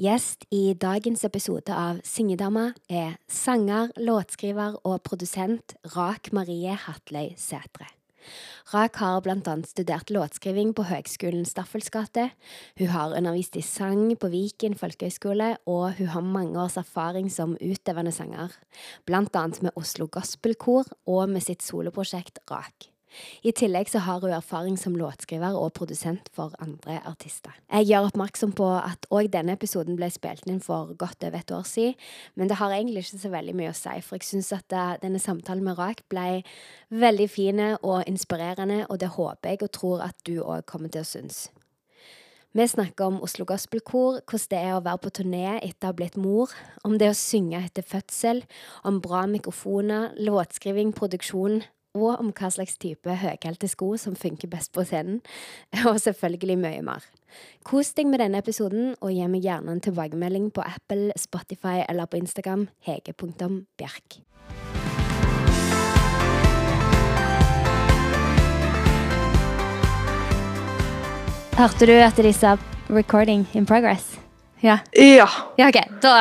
Gjest i dagens episode av Syngedama er sanger, låtskriver og produsent Rak Marie Hatløy Sætre. Rak har annet studert låtskriving på Høgskolen Staffels gate, hun har undervist i sang på Viken folkehøgskole, og hun har mange års erfaring som utøvende sanger, annet med Oslo Gospelkor og med sitt soloprosjekt Rak. I tillegg så har hun erfaring som låtskriver og produsent for andre artister. Jeg gjør oppmerksom på at òg denne episoden ble spilt inn for godt over et år siden, men det har egentlig ikke så veldig mye å si, for jeg syns at eh, denne samtalen med Rak ble veldig fin og inspirerende, og det håper jeg og tror at du òg kommer til å synes. Vi snakker om Oslo Gospelkor, hvordan det er å være på turné etter å ha blitt mor, om det å synge etter fødsel, om bra mikrofoner, låtskriving, produksjon, og om hva slags type høyhælte sko som funker best på scenen, og selvfølgelig mye mer. Kos deg med denne episoden, og gi meg gjerne en tilbakemelding på Apple, Spotify eller på Instagram hege.bjerk. Hørte du at de sa 'recording in progress'? Ja. Ja. Ja, ok. Da,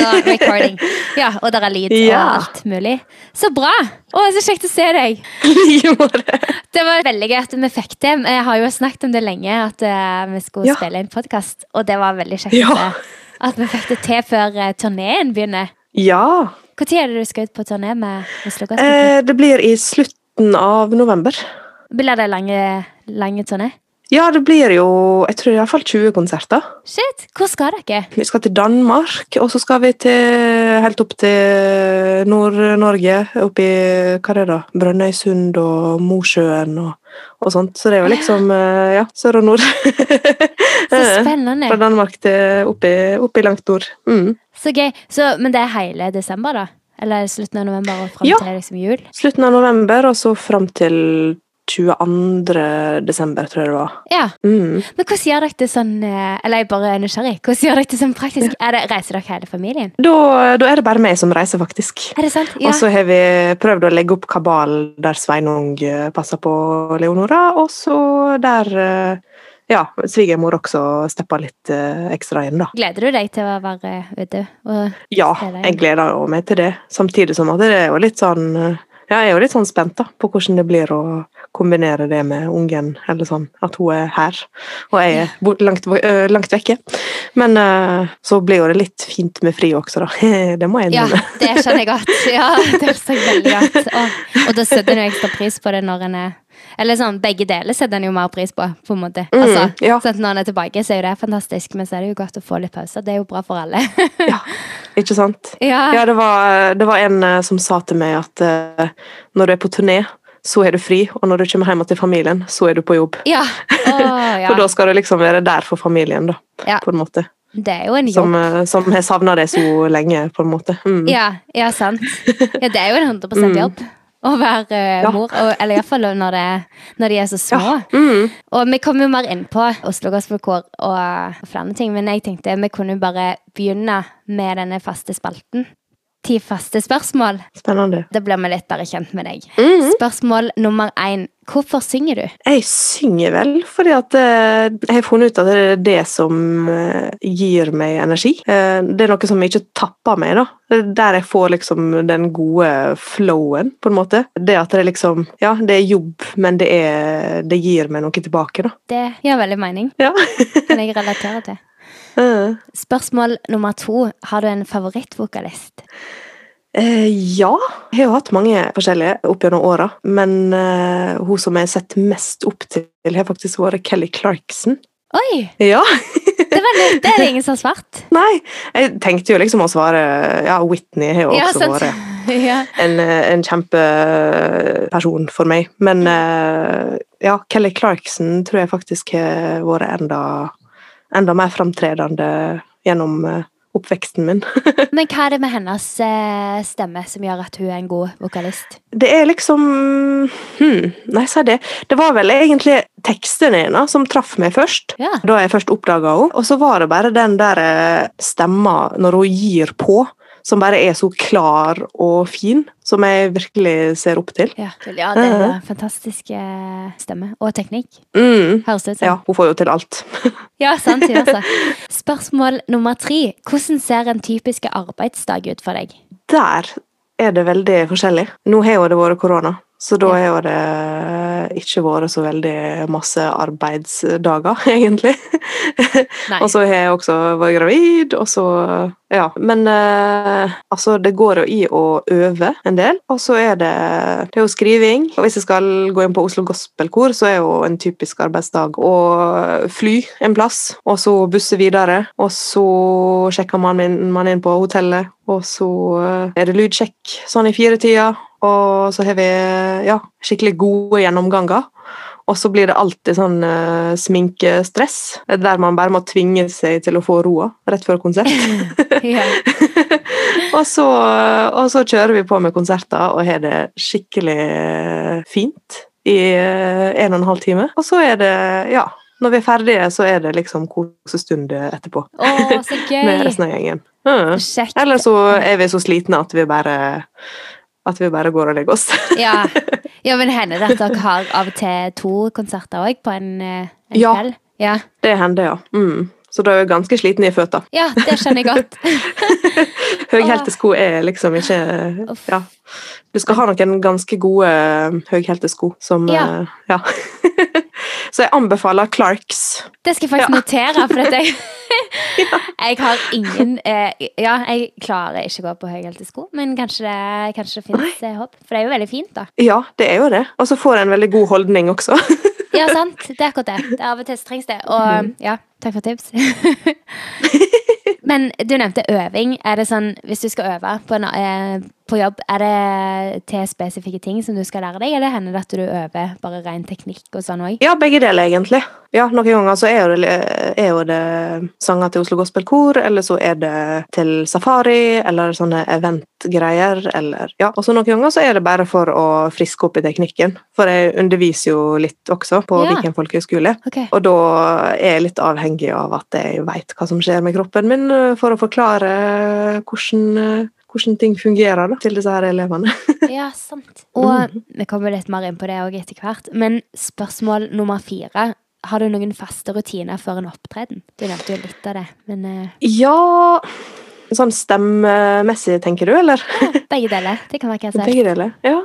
da recording. Ja, og der er lyd og alt mulig. Så bra! Å, så kjekt å se deg. Det var veldig gøy at vi fikk det. Jeg har jo snakket om det lenge, at eh, vi skulle Ja. spille inn podkast. Og det var veldig kjekt Ja. at, at vi fikk det til før uh, turneen begynner. Ja. Når er det du skal ut på turné med Oslo Gospel? Eh, det blir i slutten av november. Blir det lange, lange turné? Ja, det blir jo jeg tror i hvert fall 20 konserter. Shit! Hvor skal dere? Vi skal til Danmark, og så skal vi til, helt opp til Nord-Norge. Opp i hva er det da? Brønnøysund og Mosjøen og, og sånt. Så det er jo liksom eh, ja, sør og nord. Så spennende. Fra Danmark til opp i langt nord. Mm. Så gøy. Så, men det er hele desember, da? Eller slutten av november og fram Ja. til liksom jul? Slutten av november, og så fram til 22. desember, tror jeg det var. Ja. Mm. Men hvordan gjør dere det sånn eh, Eller jeg bare er nysgjerrig. Hvordan gjør dere det sånn praktisk? Det, reiser dere hele familien? Da, da er det bare meg som reiser, faktisk. Er det sant? Ja. Og så har vi prøvd å legge opp kabal der Sveinung eh, passer på Leonora, og så der eh, ja, svigermor også stepper litt ekstra inn, da. Gleder du deg til å være ute? Ja, jeg gleder meg til det. Samtidig som at det er jo litt sånn ja, jeg er jo litt sånn spent da, på hvordan det blir å kombinere det med ungen. eller sånn, At hun er her, og jeg er langt, øh, langt vekke. Men øh, så blir jo det litt fint med fri også, da. Det må jeg ja, det skjønner jeg godt. Ja, det skjønner jeg veldig godt. Og, og da setter jeg ekstra pris på det når en er Eller sånn, begge deler setter en jo mer pris på, på en måte. Mm, Altså, ja. sånn når en er tilbake, så er jo det fantastisk, men så er det jo godt å få litt pause. Det er jo bra for alle. Ja, ikke sant? ja. Ja, det var, det var en eh, som sa til meg at uh, når du er på turné, så er du fri, og når du kommer hjem til familien, så er du på jobb. Ja. Å, ja. For da skal du liksom være der for familien, da, Ja. på en måte. Det er jo en jobb. Som, eh, som har savna det så lenge, på en måte. Mm. Ja, ja, sant. Ja, det er jo en 100 Mm. Å være eh, Ja. mor. Og, eller iallfall når, det- når de er så små. Ja. Mm. Og vi kommer jo mer inn på Oslo Gospelkår og, og flere ting, men jeg tenkte vi kunne bare begynne med denne faste spalten. Ti faste spørsmål. Spennende. Da blir vi litt bare kjent med deg. Mm. Spørsmål nummer én. Hvorfor synger du? Jeg synger vel fordi at eh, jeg har funnet ut at det er det som eh, gir meg energi. Eh, det er noe som ikke tapper meg, da. Er Der jeg får liksom den gode flowen, på en måte. Det at det liksom Ja, det er jobb, men det, er, det gir meg noe tilbake, da. Det gir veldig mening. Ja. Kan jeg relatere til. Eh, Spørsmål nummer to. Har du en favorittvokalist? eh, ja. Jeg har hatt mange forskjellige opp gjennom åra, men eh, hun som jeg har sett mest opp til, har faktisk vært Kelly Clarkson. Oi! Ja. Det var litt, Det er det ingen som har svart. Nei, jeg tenkte jo liksom å svare Ja, Whitney har jo også ja, vært Ja. en, eh, en kjempeperson for meg. Men eh, ja, Kelly Clarkson tror jeg faktisk har vært enda, enda mer framtredende gjennom eh, oppveksten min. Men hva er det med hennes eh, stemme som gjør at hun er en god vokalist? Det er liksom hmm, Nei, si det. Det var vel egentlig tekstene hennes som traff meg først. Ja. Da jeg først oppdaga henne. Og så var det bare den der eh, stemma når hun gir på, som bare er så klar og fin, som jeg virkelig ser opp til. Ja, ja det er en fantastisk eh, stemme. Og teknikk. Mm. Høres det ut som. Ja, hun får jo til alt. Ja, sant. Hun altså. Spørsmål nummer tre. Hvordan ser en typisk arbeidsdag ut for deg? Der er det veldig forskjellig. Nå har jo det vært korona, så da har jo det ikke vært så veldig masse arbeidsdager, egentlig. Og så har jeg også vært gravid, og så Ja. Men eh, altså, det går jo i å øve en del, og så er det Det er jo skriving. Og hvis jeg skal gå inn på Oslo Gospelkor, så er jo en typisk arbeidsdag å fly en plass, og så busse videre, og så sjekker man inn, man inn på hotellet, og så eh, er det lydsjekk sånn i firetida, og så har vi ja, skikkelig gode gjennomganger. Og så blir det alltid sånn uh, sminkestress, der man bare må tvinge seg til å få roa rett før konsert. Og, så, og så kjører vi på med konserter og har det skikkelig eh, fint i uh, en og en halv time. Og så er det, ja Når vi er ferdige, så er det liksom kosestund etterpå så med resten av gjengen. Mm. Eller så er vi så slitne at vi bare at vi bare går og legger oss. Ja. ja, men hender det at dere har av og til to konserter òg på en, eh, en Ja. kveld? Ja. Det hender, ja. Mm. Så da er jeg ganske sliten i føtta. ja, det skjønner jeg godt. Høyhælte sko er liksom ikke Ja. Du skal ha noen ganske gode eh, høyhælte sko som Ja. eh, ja. Så jeg anbefaler Clarks. Det skal jeg faktisk Ja. notere, for at jeg, jeg har ingen eh, Ja, jeg klarer ikke å gå på høyhælte sko, men kanskje det, kanskje det finnes Nei. håp. For det er jo veldig fint, da. Ja, det er jo det. Og så får en veldig god holdning også. Ja, sant. Det er akkurat det. det er av og til trengs det. Og ja, takk for tips. Men du nevnte øving. Er det sånn, Hvis du skal øve på, en, eh, på jobb, er det til spesifikke ting som du skal lære deg, eller hender det at du øver bare ren teknikk og sånn òg? Ja, begge deler, egentlig. Ja, Noen ganger så er jo, det, er jo det sanger til Oslo Gospelkor, eller så er det til safari, eller sånne eventgreier, eller Ja, og så noen ganger så er det bare for å friske opp i teknikken. For jeg underviser jo litt også på Ja. Viken folkehøgskole. okay. Og da er jeg litt avhengig av at jeg veit hva som skjer med kroppen min, eh, for å forklare hvordan, eh, hvordan ting fungerer da, til disse her elevene. Ja, sant. Og vi kommer litt mer inn på det òg etter hvert. Men spørsmål nummer fire. Har du noen faste rutiner før en opptreden? Du nevnte jo litt av det, men uh... Ja Sånn stemmemessig, tenker du, eller? ja, begge deler. Det kan være hva. Begge deler. Ja.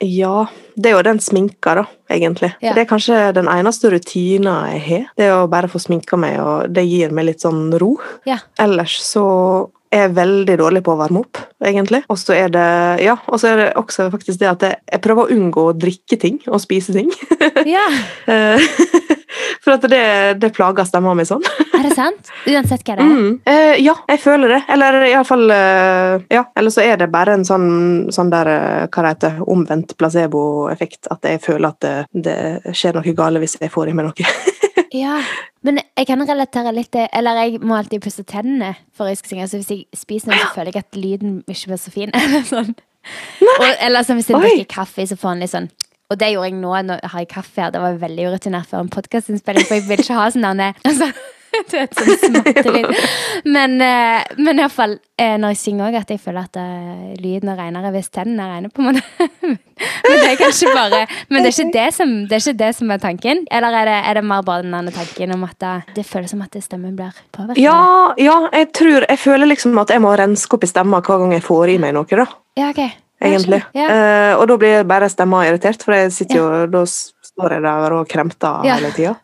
ja. Det er jo den sminka, da, egentlig. Ja. Det er kanskje den eneste rutina jeg har. Det er å bare få sminka meg, og det gir meg litt sånn ro. Ja. Ellers så er veldig dårlig på å varme opp, egentlig. Og så er det ja, og så er det også faktisk det at jeg, jeg prøver å unngå å drikke ting og spise ting. ja. Eh, For at det, det plager stemma mi sånn. Er det sant? Uansett hva det er? Mm. Eh, ja, jeg føler det. Eller iallfall eh, Ja, eller så er det bare en sånn, sånn der eh, Hva det heter Omvendt placeboeffekt. At jeg føler at det, det skjer noe galt hvis jeg får i meg noe. Ja, men jeg kan relatere litt til Eller jeg må alltid pusse tennene før jeg skal synge. Så hvis jeg spiser noe, så føler jeg at lyden ikke blir så fin. Eller sånn. Og, eller sånn, hvis jeg drikker kaffe, så får han litt sånn Og det gjorde jeg nå. Nå har jeg kaffe her. Det var veldig urutinert før en podkastinnspilling, for jeg vil ikke ha sånn der altså, Du vet, sånn smattelyd. Men, eh, men iallfall eh, når jeg synger òg, at jeg føler at eh, lyden er renere hvis tennene er rene. på en måte. men det er kanskje bare Men det er ikke det som, det er, ikke det som er tanken? Eller er det, er det mer bare den andre tanken om at det, det føles som at stemmen blir påvirket? Ja, ja, jeg tror Jeg føler liksom at jeg må renske opp i stemma hver gang jeg får i meg noe, da. Ja, okay. Egentlig. Ja. Uh, og da blir bare stemma irritert, for jeg sitter jo Da står jeg der og kremter Ja. hele tida.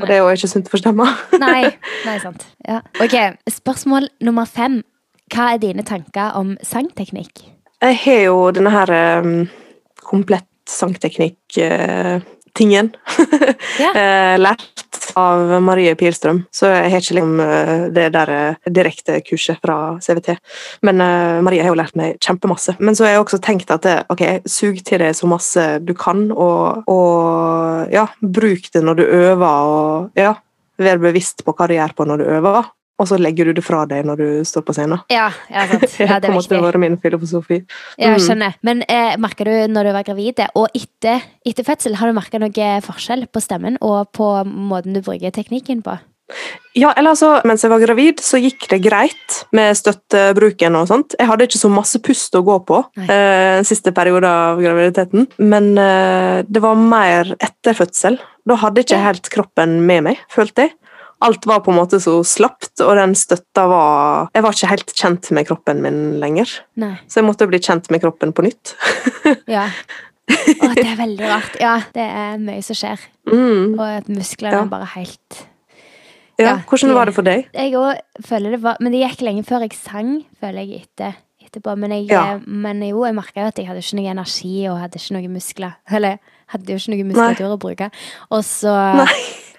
Og det er jo ikke sunt for stemma. Nei, nei, sant. Ja. Ok, Spørsmål nummer fem. Hva er dine tanker om sangteknikk? Jeg har jo denne her um, komplett sangteknikk-tingen Ja. uh, lært av Marie Pilstrøm, så jeg har ikke liksom eh, det der eh, direkte kurset fra CVT. Men eh, Marie har jo lært meg kjempemasse. Men så har jeg også tenkt at ok, sug til deg så masse du kan, og, og ja, bruk det når du øver, og ja, vær bevisst på hva du gjør på når du øver. Og så legger du det fra deg når du står på scenen. Ja, ja sant. Ja, det er viktig. Det var min filosofi. Ja, jeg Mm. skjønner. Men eh, merker du når du var gravid, og etter, etter fødsel, har du merka noe forskjell på stemmen og på måten du bruker teknikken på? Ja, eller altså, Mens jeg var gravid, så gikk det greit med støttebruken. og sånt. Jeg hadde ikke så masse pust å gå på eh, siste periode av graviditeten. Men eh, det var mer etter fødsel. Da hadde ikke helt kroppen med meg, følte jeg. Alt var på en måte så slapt, og den støtta var Jeg var ikke helt kjent med kroppen min lenger. Nei. Så jeg måtte bli kjent med kroppen på nytt. Ja. Å, det er veldig rart. Ja, det er mye som skjer. Mm. Og musklene Ja. bare helt Ja, Ja, Hvordan var det for deg? Jeg òg føler det var Men det gikk lenge før jeg sang, føler jeg, etter, etterpå. Men, jeg, Ja. men jo, jeg merka jo at jeg hadde ikke noe energi og hadde ikke noe muskler. Eller hadde jo ikke noe muskulatur å bruke. Og så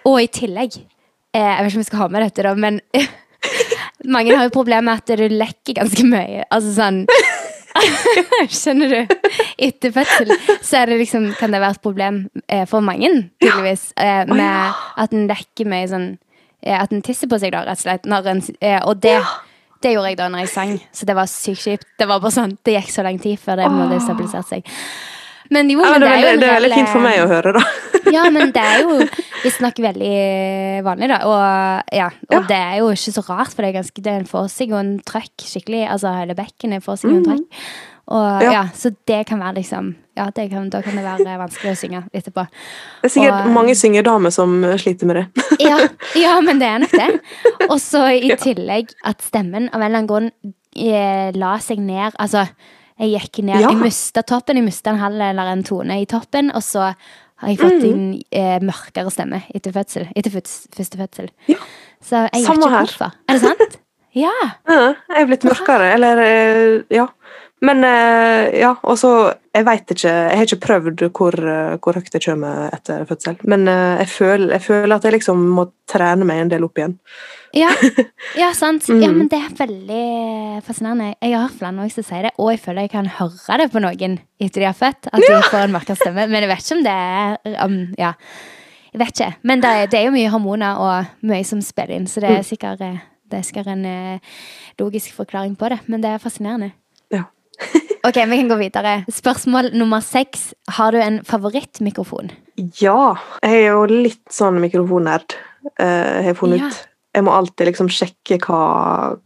Og i tillegg eh, Jeg vet ikke om jeg skal ha med dette, da, men mange har jo problemer med at du lekker ganske mye. Altså sånn Skjønner du? Etter fødsel så det liksom, kan det være et problem eh, for mange, tydeligvis, eh, med at en lekker mye sånn eh, At en tisser på seg, da, rett og slett. En, eh, og det, det gjorde jeg da når jeg sang, så det var sykt kjipt. Det var bare sånn, det gikk så lang tid før det hadde stabilisert seg. Men jo, Ja, men men det, er jo det er veldig fint for meg å høre, da. ja, men det er jo visstnok veldig vanlig, da. Og, ja, og Ja. det er jo ikke så rart, for det er, ganske, det er en forsig og en trøkk skikkelig. Altså hele bekkenet er seg jo en trøkk. Og. Ja. så det kan være liksom Ja, det kan, da kan det være vanskelig å synge etterpå. Det er sikkert Og- mange syngedamer som sliter med det. Ja, ja, men det er nok det. Og så i tillegg at stemmen av en eller annen grunn eh, la seg ned. Altså, jeg gikk ned Ja. Jeg mista toppen. Jeg mista en halv eller en tone i toppen, og så har jeg fått Mm. en eh, mørkere stemme etter fødsel. Etter første fødsel. Ja. Så jeg vet Samme ikke her. hvorfor. Er det sant? Ja. Ja, jeg er blitt mørkere, eller eh, Ja. Men eh, ja, og så Jeg veit ikke Jeg har ikke prøvd hvor, eh, hvor høyt det kommer etter fødsel. Men eh, jeg, føler, jeg føler at jeg liksom må trene meg en del opp igjen. Ja, ja sant. Mm. Ja, men det er veldig fascinerende. Jeg har flere noen som sier det, og jeg føler jeg kan høre det på noen etter de har født. At de får en mørkere stemme. Men jeg vet ikke om det er um, Ja. Jeg vet ikke. Men det er, det er jo mye hormoner og mye som spiller inn, så det Mm. er sikkert, eh, det er sikkert en logisk forklaring på det. Men det er fascinerende. Ok, vi kan gå videre. Spørsmål nummer seks. Har du en favorittmikrofon? Ja. Jeg er jo litt sånn mikrofonnerd, eh, har jeg funnet Ja. ut. Jeg må alltid liksom sjekke hva,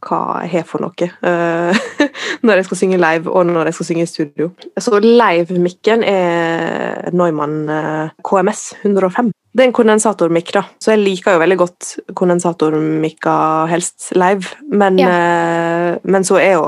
hva jeg har for noe uh, når jeg skal synge live, og når jeg skal synge i studio. Så live-mikken er Neumann eh, KMS 105. Det er en kondensatormikk, da, så jeg liker jo veldig godt kondensatormikka helst live. Men, eh, men så er jo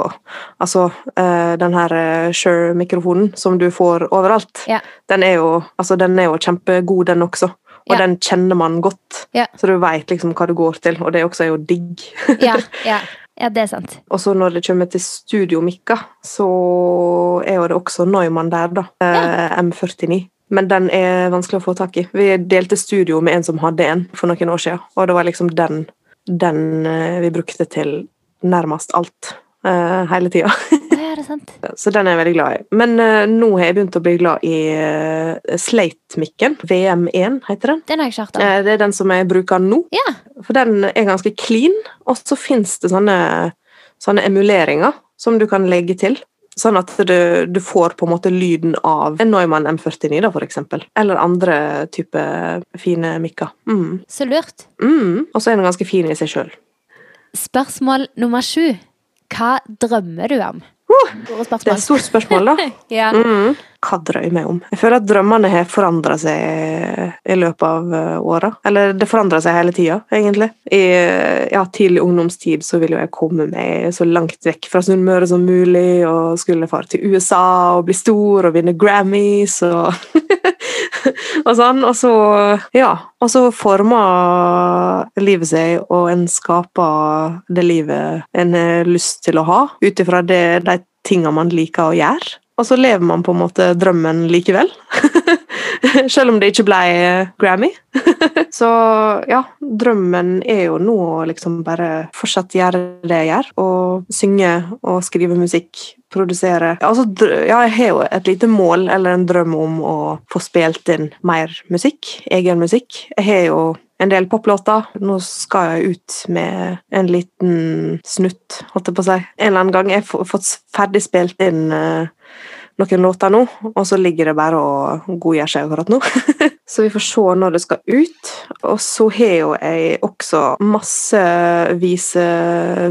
altså uh, den her Shure-mikrofonen som du får overalt, Ja. den er jo altså, den er jo kjempegod, den også. Og Ja. den kjenner man godt, Ja. så du veit liksom hva du går til, og det også er jo digg. Ja, ja. ja det er sant. Og så når det kommer til studiomikka, så er jo det også Neumann der, da. Ja. M49. Men den er vanskelig å få tak i. Vi delte studio med en som hadde en for noen år siden, og det var liksom den, den eh, vi brukte til nærmest alt. eh, hele tida. Ja, det er sant. Så den er jeg veldig glad i. Men uh, nå har jeg begynt å bli glad i uh, Slate-mikken. VM1 heter den. Den har jeg ikke hørt om. Eh, det er den som jeg bruker nå. Ja. For den er ganske clean, og så fins det sånne, sånne emuleringer som du kan legge til. Sånn at du, du får på en måte lyden av en Neumann M49, da, for eksempel. Eller andre type fine mikker. Mm. Så lurt. Mm. Og så er den ganske fin i seg sjøl. Spørsmål nummer sju. Hva drømmer du om? Det er et stort spørsmål, da. Ja. Mm. Hva drømmer jeg om? Jeg føler at drømmene har forandra seg i løpet av eh, åra. Eller det forandrer seg hele tida, egentlig. I eh, ja, tidlig ungdomstid så ville jeg komme meg så langt vekk fra Sunnmøre som mulig, og skulle fare til USA og bli stor og vinne Grammys og og sånn. Og så, ja. Og så former livet seg, og en skaper det livet en har lyst til å ha, ut ifra de tinga man liker å gjøre. Og så lever man på en måte drømmen likevel. Selv om det ikke ble Grammy. så ja, drømmen er jo nå å liksom bare fortsatt gjøre det jeg gjør. Og synge og skrive musikk. Produsere. Altså, ja, jeg har jo et lite mål eller en drøm om å få spilt inn mer musikk. Egen musikk. Jeg har jo en del poplåter. Nå skal jeg ut med en liten snutt, holdt jeg på å si. En eller annen gang. Jeg har fått ferdig spilt inn eh, noen låter nå, og så ligger det bare og godgjør seg akkurat nå. så vi får se når det skal ut. Og så har jo jeg også masse vise,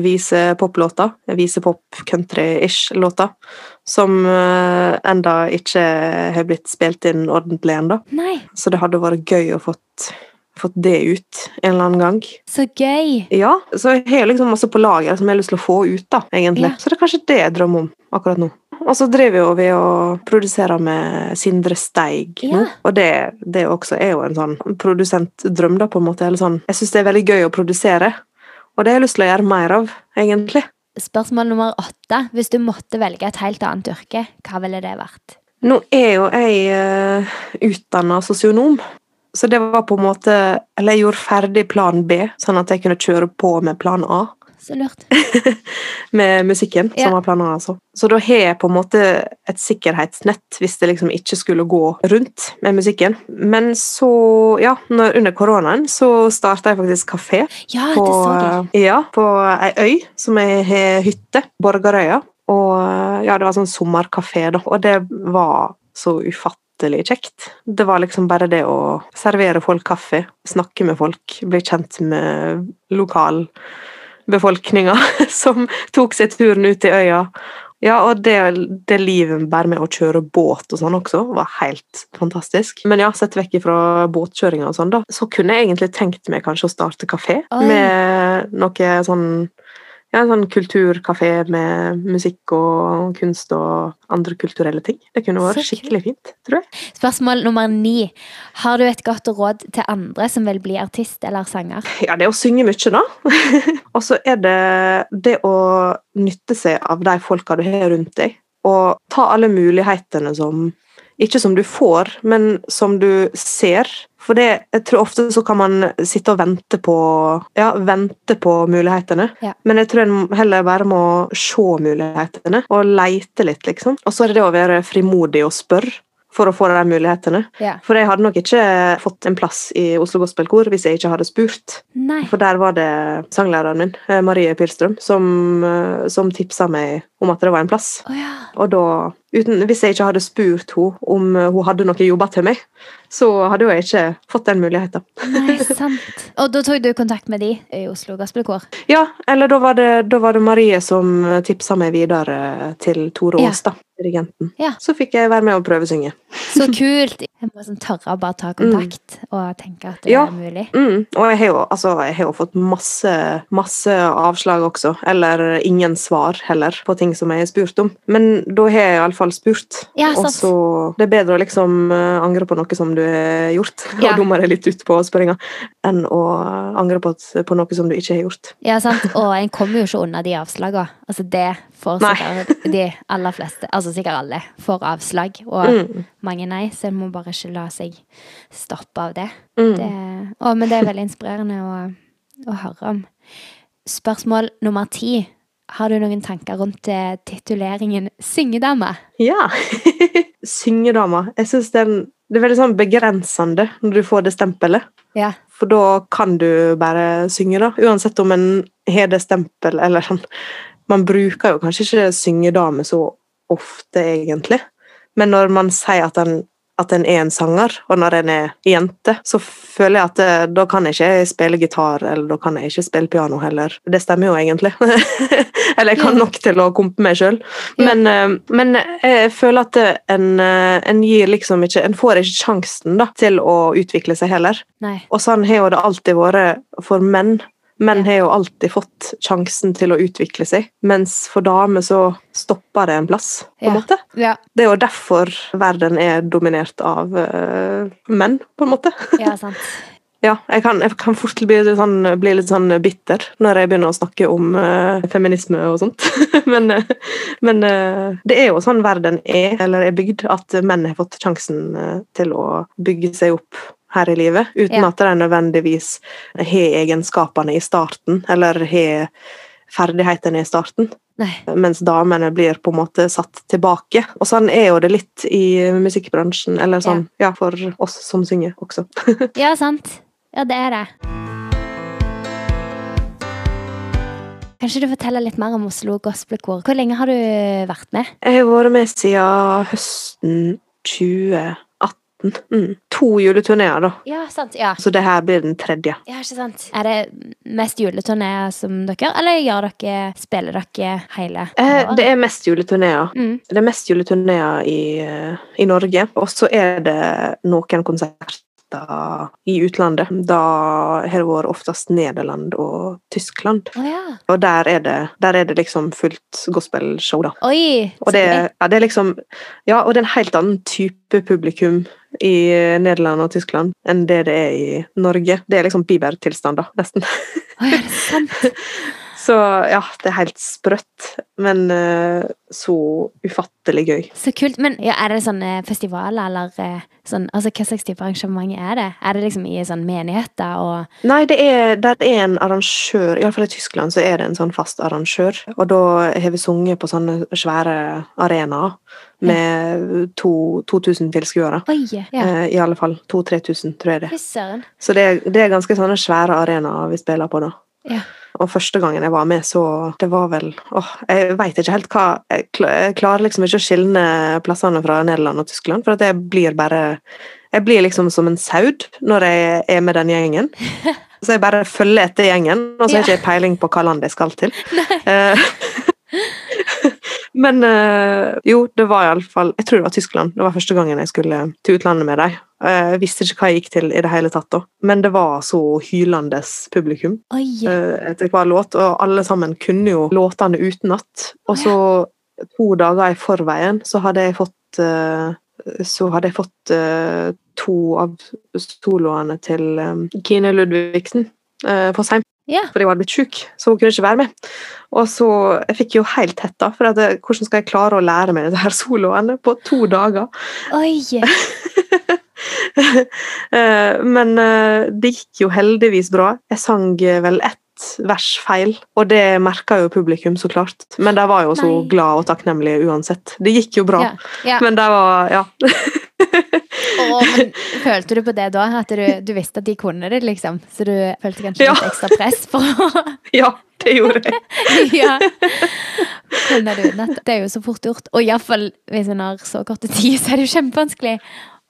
vise poplåter. Vise pop-country-ish-låter. Som uh, enda ikke har blitt spilt inn ordentlig ennå. Så det hadde vært gøy å fått fått det ut en eller annen gang. Så gøy! Ja, så jeg har liksom masse på lager som jeg har lyst til å få ut, da, egentlig. Ja. Så det er kanskje det jeg drømmer om akkurat nå. Og så driver jo vi og produserer med Sindre Steig nå. Ja. Og det, det, også er jo en sånn produsentdrøm, da, på en måte. Eller sånn. Jeg syns det er veldig gøy å produsere, og det har jeg lyst til å gjøre mer av, egentlig. Spørsmål nummer åtte. Hvis du måtte velge et helt annet yrke, hva ville det vært? Nå er jo jeg uh, eh, utdanna sosionom, så det var på en måte Eller jeg gjorde ferdig plan B, sånn at jeg kunne kjøre på med plan A. Så lurt. med musikken, som var planen altså. Så da har jeg på en måte et sikkerhetsnett hvis det liksom ikke skulle gå rundt med musikken. Men så, ja, når, under koronaen så starta jeg faktisk kafé ja, på, det. Ja, på ei øy som jeg har hytte, Borgarøya. Og ja, det var sånn sommerkafé, da. Og det var så ufattelig kjekt. Det var liksom bare det å servere folk kaffe, snakke med folk, bli kjent med lokal befolkninga som tok seg turen ut til øya. Ja, og det, det, livet bare med å kjøre båt og sånn også, var helt fantastisk. Men ja, sett vekk fra båtkjøringa og sånn, da, så kunne jeg egentlig tenkt meg kanskje å starte kafé Oi. med noe sånn ja, en sånn kulturkafé med musikk og kunst og andre kulturelle ting. Det kunne vært skikkelig fint, tror jeg. Spørsmål nummer ni. Har du et godt råd til andre som vil bli artist eller sanger? Ja, det er å synge mye, da. og så er det det å nytte seg av de folka du har rundt deg. Og ta alle mulighetene som Ikke som du får, men som du ser for det, jeg tror ofte så kan man sitte og vente på ja, vente på mulighetene. Ja. Men jeg tror en heller bare må se mulighetene og leite litt, liksom. Og så er det det å være frimodig og spørre for å få de mulighetene. Yeah. For jeg hadde nok ikke fått en plass i Oslo Gospelkor hvis jeg ikke hadde spurt. Nei. For der var det sanglæreren min, eh, Marie Pilstrøm, som, eh, som tipsa meg om at det var en plass. Oh, ja. Og da, uten, hvis jeg ikke hadde spurt henne om hun hadde noen jobber til meg, så hadde jeg ikke fått den muligheten. Nei, sant. Og da tok du kontakt med de i Oslo Gospelkor? Ja, eller da var det, da var det Marie som tipsa meg videre til Tore Aas, ja. da dirigenten. Ja. Så fikk jeg være med og prøvesynge. Så kult! Jeg må sånn tørre å bare ta kontakt mm. og tenke at det ja. er mulig. Mm. Og jeg har, jo, altså, jeg har jo fått masse, masse avslag også, eller ingen svar heller, på ting som jeg har spurt om. Men da har jeg iallfall spurt. Ja, og så Det er bedre å liksom uh, angre på noe som du gjort, ja. og deg litt ut på spørringa, enn å angre på, på, noe som du ikke har gjort. Ja, sant. Og en kommer jo ikke unna de avslagene. Altså, det får sikkert de aller fleste, altså sikkert alle, får avslag. Og mm. mange nei, så en må bare ikke la seg stoppe av det. Mm. det å, men det er veldig inspirerende å, å høre om. Spørsmål nummer ti. Har du noen tanker rundt eh, tituleringen syngedame? Ja. syngedame. Jeg syns det, det, er veldig sånn begrensende når du får det stempelet. Ja. For da kan du bare synge, da. Uansett om en har det stempel eller sånn. Man bruker jo kanskje ikke syngedame så ofte, egentlig. Men når man sier at en, at en er en sanger, og når en er jente, så føler jeg at det, eh, da kan jeg ikke spille gitar, eller da kan jeg ikke spille piano heller. Det stemmer jo egentlig. eller jeg kan nok til å kompe meg sjøl. Men, eh, men, jeg føler at en, eh, en, gir liksom ikke En får ikke sjansen da, til å utvikle seg heller. Nei. Og sånn har jo det alltid vært for menn. Menn har jo alltid fått sjansen til å utvikle seg, mens for damer så stopper det en plass, på en ja. måte. Ja. Det er jo derfor verden er dominert av uh, menn, på en måte. Ja, sant. ja, jeg kan, jeg kan fort bli litt, sånn, bli litt, sånn, bitter når jeg begynner å snakke om uh, feminisme og sånt. men, uh, men det er jo sånn verden er, eller er bygd, at menn har fått sjansen til å bygge seg opp her i livet, uten ja. at de nødvendigvis har egenskapene i starten, eller har ferdighetene i starten. Nei. Mens damene blir på en måte satt tilbake. Og sånn er jo det litt i musikkbransjen, eller sånn ja, ja for oss som synger også. ja, sant. Ja, det er det. Kanskje du forteller litt mer om Oslo Gospelkor. Hvor lenge har du vært med? Jeg har vært med siden høsten 2018. Mm. To juleturneer, da. Ja, sant. Ja. Så det her blir den tredje. ja, ikke sant. Er det mest juleturneer som dere eller gjør dere, spiller dere hele Eh, det er mest juleturneer. Mm. Det er mest juleturneer i, eh, i Norge. Og så er det noen konserter i utlandet. Da har det vært oftest Nederland og Tyskland. Oh, ja. Og der er det, der er det liksom fullt gospelshow, da. Oi! Og det, ja, det er liksom Ja, og det er en helt annen type publikum i Nederland og Tyskland enn det det er i Norge. Det er liksom bibertilstand, da, nesten. Å, er det sant. Så ja, det er helt sprøtt, men uh, så ufattelig gøy. Så kult. Men ja, er det sånne festivaler, eller eh, sånn Altså, hva slags type arrangement er det? Er det liksom i sånn menigheter og Nei, det er, det er en arrangør, iallfall i Tyskland så er det en sånn fast arrangør. Og da har vi sunget på sånne svære arenaer med to, 2000 tilskuere. Ja. Eh, I alle fall 2000-3000, tror jeg det. Så det, det er ganske sånne svære arenaer vi spiller på da. Ja. Og første gangen jeg var med, så Det var vel åh, Jeg veit ikke helt hva jeg, klarer liksom ikke å skilne plassene fra Nederland og Tyskland, for at jeg blir bare Jeg blir liksom som en saud når jeg er med den gjengen. Så jeg bare følger etter gjengen, og så har jeg ikke peiling på hva land jeg skal til. Eh, Men eh, jo, det var iallfall Jeg tror det var Tyskland. Det var første gangen jeg skulle til utlandet med dem. Jeg visste ikke hva jeg gikk til i det hele tatt, da. Men det var så hylende publikum Oi! eh, etter hver låt, og alle sammen kunne jo låtene utenat. Og så to dager i forveien så hadde jeg fått eh, så hadde jeg fått eh, to av soloene til eh, Kine Ludvigsen for seint. Yeah. For jeg var blitt sjuk, så hun kunne ikke være med. Og så, Jeg fikk jo helt hetta, for at, eh, hvordan skal jeg klare å lære meg det her soloene på to dager? Oi! Eh, Men eh, det gikk jo heldigvis bra. Jeg sang eh, vel ett vers feil, og det merka jo publikum, så klart. Men de var jo så Nei. glad og takknemlige uansett. Det gikk jo bra. Ja. ja. Men de var Ja. og men følte du på det da? At du, du visste at de kunne det, liksom? Så du følte kanskje Ja. litt ekstra press for å ja, det gjorde jeg. ja. Det er jo så fort gjort. Og iallfall hvis en har så kort tid, så er det jo kjempevanskelig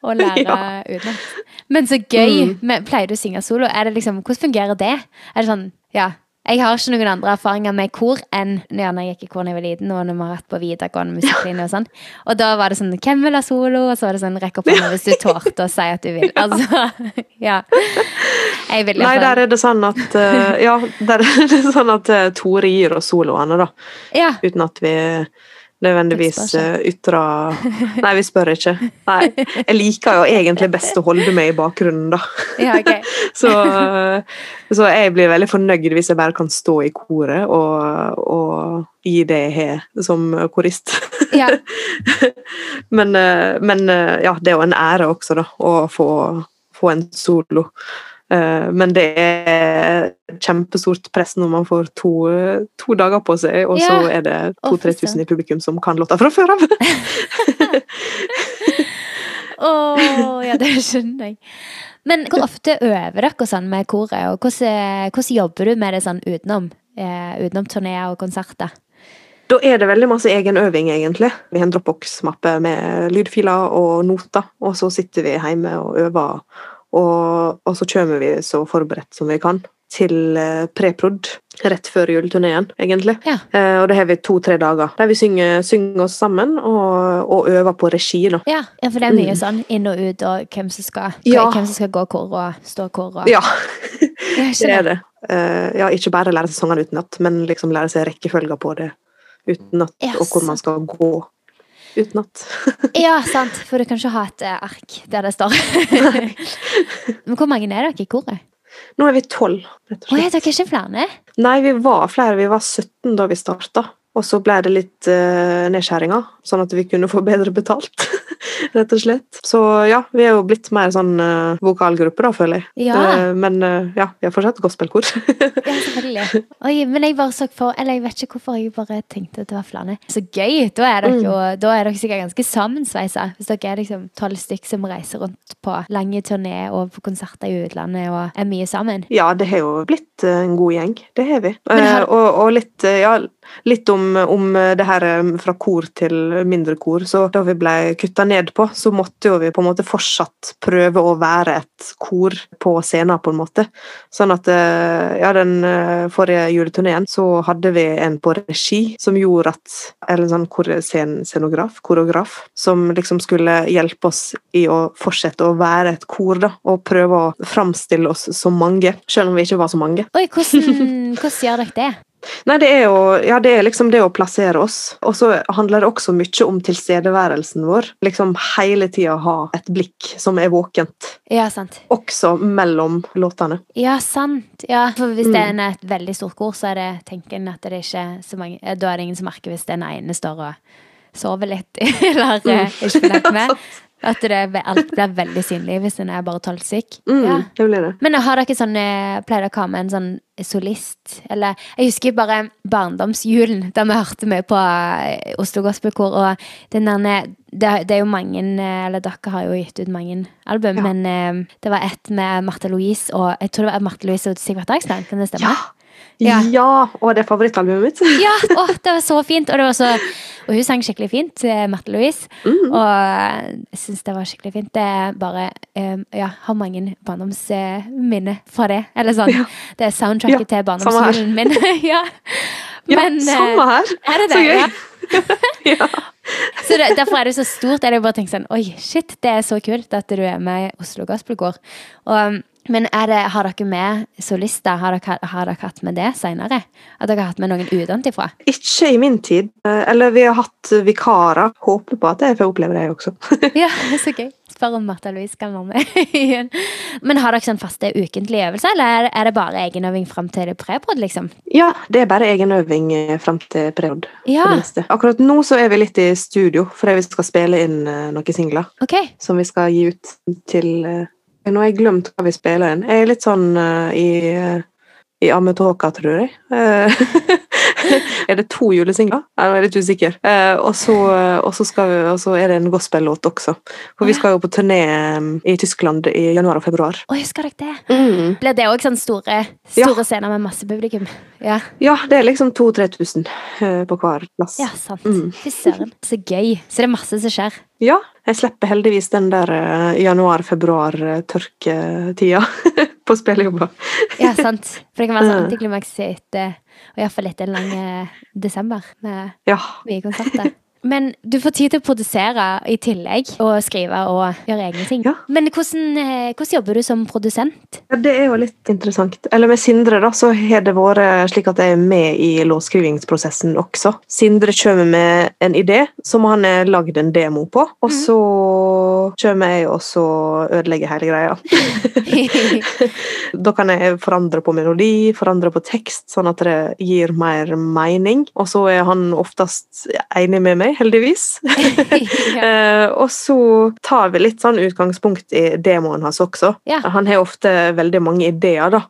å lære Ja. utenat. Men så gøy. Mm. Pleier du å synge solo? Er det liksom, hvordan fungerer det? Er det sånn, ja jeg har ikke noen andre erfaringer med kor enn når jeg gikk i kor da jeg var liten, og når vi har vært på videregående musikklinje og sånn. Og da var det sånn Hvem vil ha solo? Og så var det sånn Rekk opp hånda hvis du tålte å si at du vil. Altså, ja. Jeg vil Nei, der er det sånn at eh, Ja, der er det sånn at eh, Tore gir oss soloene, da. Ja. Uten at vi nødvendigvis Vi spør uh, Nei, vi spør ikke. Nei. Jeg liker jo egentlig best å holde meg i bakgrunnen, da. ja, okay. Så, eh, så jeg blir veldig fornøyd hvis jeg bare kan stå i koret og, og gi det jeg har som korist. Ja. Men, eh, men eh, ja, det er jo en ære også, da, å få, få en solo. Eh, Men det er kjempestort press når man får to, to dager på seg, og så er det Å, fy 2000-3000 i publikum som kan låta fra før av. Å, ja, det skjønner jeg. Men hvor ofte øver dere sånn med koret, og hvordan, hvordan jobber du med det sånn utenom? Eh, utenom turneer og konserter? Da er det veldig masse egenøving, egentlig. Vi har en Dropbox-mappe med lydfiler og noter, og så sitter vi hjemme og øver. Og, og så kommer vi så forberedt som vi kan til eh, preprod rett før juleturneen, egentlig. Ja. Eh, og det har vi to-tre dager der vi synger, synger oss sammen og, og øver på regi. Nå. Ja, for det er mye Mm. sånn inn og ut, og hvem som skal, Ja. hvem som skal gå kor og stå kor. Og, Ja, Ja, det er det. Eh, ja, ikke bare lære seg sangene utenat, men liksom lære seg rekkefølger på det utenat, yes. og hvor man skal gå utenat. Ja, sant. For du kan ikke ha et eh, ark der det står. Men hvor mange er dere i koret? Nå er vi tolv, rett og Å, er dere ikke flere? Nei, vi var flere. Vi var 17 da vi starta. Og så ble det litt uh, nedskjæringer, sånn at vi kunne få bedre betalt. rett og slett. Så ja, vi er jo blitt mer sånn uh, vokalgruppe, da, føler jeg. Ja. Uh, men uh, ja, vi har fortsatt gospelkor. Ja, selvfølgelig. Oi, men jeg bare så for Eller jeg vet ikke hvorfor jeg bare tenkte at det var flere. Så gøy! Da er dere, jo, da er dere sikkert ganske sammensveisa. Hvis dere er liksom tolv stykk som reiser rundt på lange turné og på konserter i utlandet og er mye sammen. Ja, det har jo blitt en god gjeng. Det har vi. Har- og, og litt, ja, litt om, om det her fra kor til mindre kor. Så da vi ble kutta ned på, så måtte jo vi på en måte fortsatt prøve å være et kor på scenen, på en måte. Sånn at eh, ja, den eh, forrige juleturneen så hadde vi en på regi som gjorde at Eller sånn scenograf, koreograf, som liksom skulle hjelpe oss i å fortsette å være et kor, da, og prøve å framstille oss som mange, selv om vi ikke var så mange. Oi, hvordan, hvordan gjør dere det? Nei, det er jo ja, det er liksom det å plassere oss. Og så handler det også mye om tilstedeværelsen vår. Liksom hele tida ha et blikk som er våkent. Ja, sant. Også mellom låtene. Ja, sant. Ja, for hvis det Mm. er et veldig stort kor, så er det tenker en at det ikke er så mange eh, Da er det ingen som merker hvis den ene står og sover litt, eller mm. ikke følger med. At det, alt blir veldig synlig hvis en er bare tolvsyk. Mm, Ja. Det blir det. Men har dere sånn Pleier dere å ha med en sånn solist? Eller Jeg husker bare barndomsjulen, da vi hørte mye på eh, Oslo Gospelkor, og den der det, det er jo mange eh, Eller dere har jo gitt ut mange album, Ja. men eh, det var ett med Martha Louise og Jeg tror det var Martha Louise og Sigvart Dagsland, kan det stemme? Ja! Ja. Ja! Og det er favorittalbumet mitt. Ja, å, det var så fint! Og, det var så, og hun sang skikkelig fint, eh, Marte Louise. Mm. Og jeg syns det var skikkelig fint. Det er bare um, Ja, har mange barndomsminner fra det. Eller sånn. Ja. Det er soundtracket til barndomsskolen min. ja. Ja, Men, ja, samme her! Er det Så gøy. Ja. Ja. Så det, derfor er det så stort. Jeg bare tenker sånn Oi, shit, det er så kult at du er med i Oslo Gospelkor. Og, men det, har dere med solister? Har dere, har dere hatt med det seinere? At dere har hatt med noen utenfra? Ikke i min tid. Eh, Eller vi har hatt vikarer. Håper på at jeg får oppleve det også. Ja, så gøy. Spør om Martha Louise kan være med igjen. Men har dere sånn faste ukentlige øvelser, eller er det- bare egenøving fram til preprod, liksom? Ja, det er bare egenøving eh, fram til preod. Ja. Akkurat nå så er vi litt i studio, fordi vi skal spille inn eh, noen singler okay. som vi skal gi ut til Nå har jeg glemt hva vi spiller inn. Jeg er litt sånn uh, i, uh, i ammetåka, tror jeg. Uh, er det to julesingler? Nå er jeg litt usikker. Eh, og, så, er det en gospel-låt også. For vi skal jo på turné i Tyskland i januar og februar. Å, husker dere det? Blir det òg sånn store, Ja. scener med masse publikum? Ja, Ja, det er liksom 2000-3000 eh, på hver plass. ja sant. Mm. Fy søren. Så gøy. Så det er masse som skjer. Ja, jeg slipper heldigvis den der eh, januar-februar-tørketida på spillejobber. Ja, sant. For det kan være så Mm. antiklimaks etter Og iallfall etter en lang eh, desember med Ja. mye konserter. Men du får tid til å produsere i tillegg, og skrive og gjøre egne ting. Ja. Men hvordan, eh, hvordan jobber du som produsent? Ja, Det er jo litt interessant. Eller med Sindre da, så har det vært slik at jeg er med i låtskrivingsprosessen også. Sindre kommer med en idé som han har lagd en demo på, og så kommer jeg og så ødelegger hele greia. Da kan jeg forandre på melodi, forandre på tekst, sånn at det gir mer mening. Og så er han oftest enig med meg, heldigvis. ja. Eh, og så tar vi litt sånn utgangspunkt i demoen hans også. Ja. Han har ofte veldig mange ideer, da.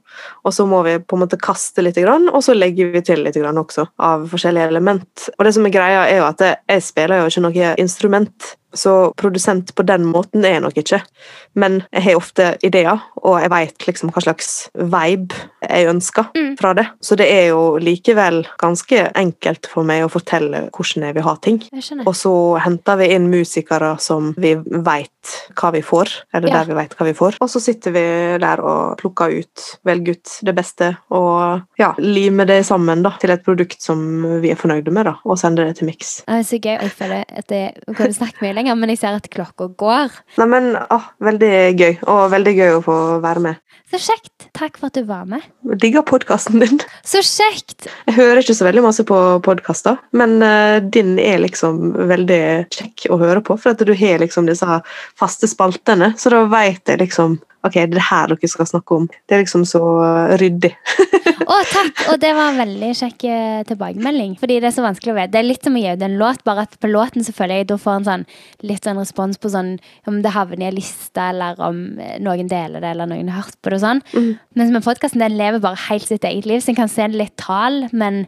Og så må vi på en måte kaste litt, og så legger vi til litt også, av forskjellige element. Og det som er greia, er jo at jeg, jeg spiller jo ikke noe instrument. Så produsent på den måten er jeg nok ikke. Men jeg har ofte ideer, og jeg veit liksom hva slags vibe jeg ønsker Mm. fra det. Så det er jo likevel ganske enkelt for meg å fortelle hvordan jeg vil ha ting. Og så henter vi inn musikere som vi veit hva vi får, eller Ja. der vi vet hva vi får. Og så sitter vi der og plukker ut, velger ut det beste, og ja, limer det sammen da, til et produkt som vi er fornøyde med, da, og sender det til miks. Det er så gøy. å føle at jeg kunne snakke mye lenger, men jeg ser at klokka går. Nei, men å, veldig gøy, og veldig gøy å få være med. Så kjekt. Takk for at du var med. Jeg Digger podkasten din. Så kjekt! Jeg hører ikke så veldig masse på podkaster, men uh, din er liksom veldig kjekk å høre på, for at du har liksom disse faste spaltene, så da veit jeg liksom ok, det er det her dere skal snakke om. Det er liksom så ryddig. Å, takk! Og det var en veldig kjekk eh, tilbakemelding. Fordi det er så vanskelig å vite. Det er litt som å gi ut en låt, bare at på låten så føler jeg da får en sånn litt sånn respons på sånn om det havner i en liste, eller om eh, noen deler det, eller noen har hørt på det og sånn. Mm. Mens med podkasten, den lever bare helt sitt eget liv, så en kan se litt tall, men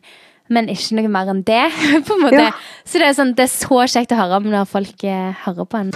men ikke noe mer enn det. på en måte. Ja. Så det er, sånn, det er så kjekt å høre om når folk eh, hører på en.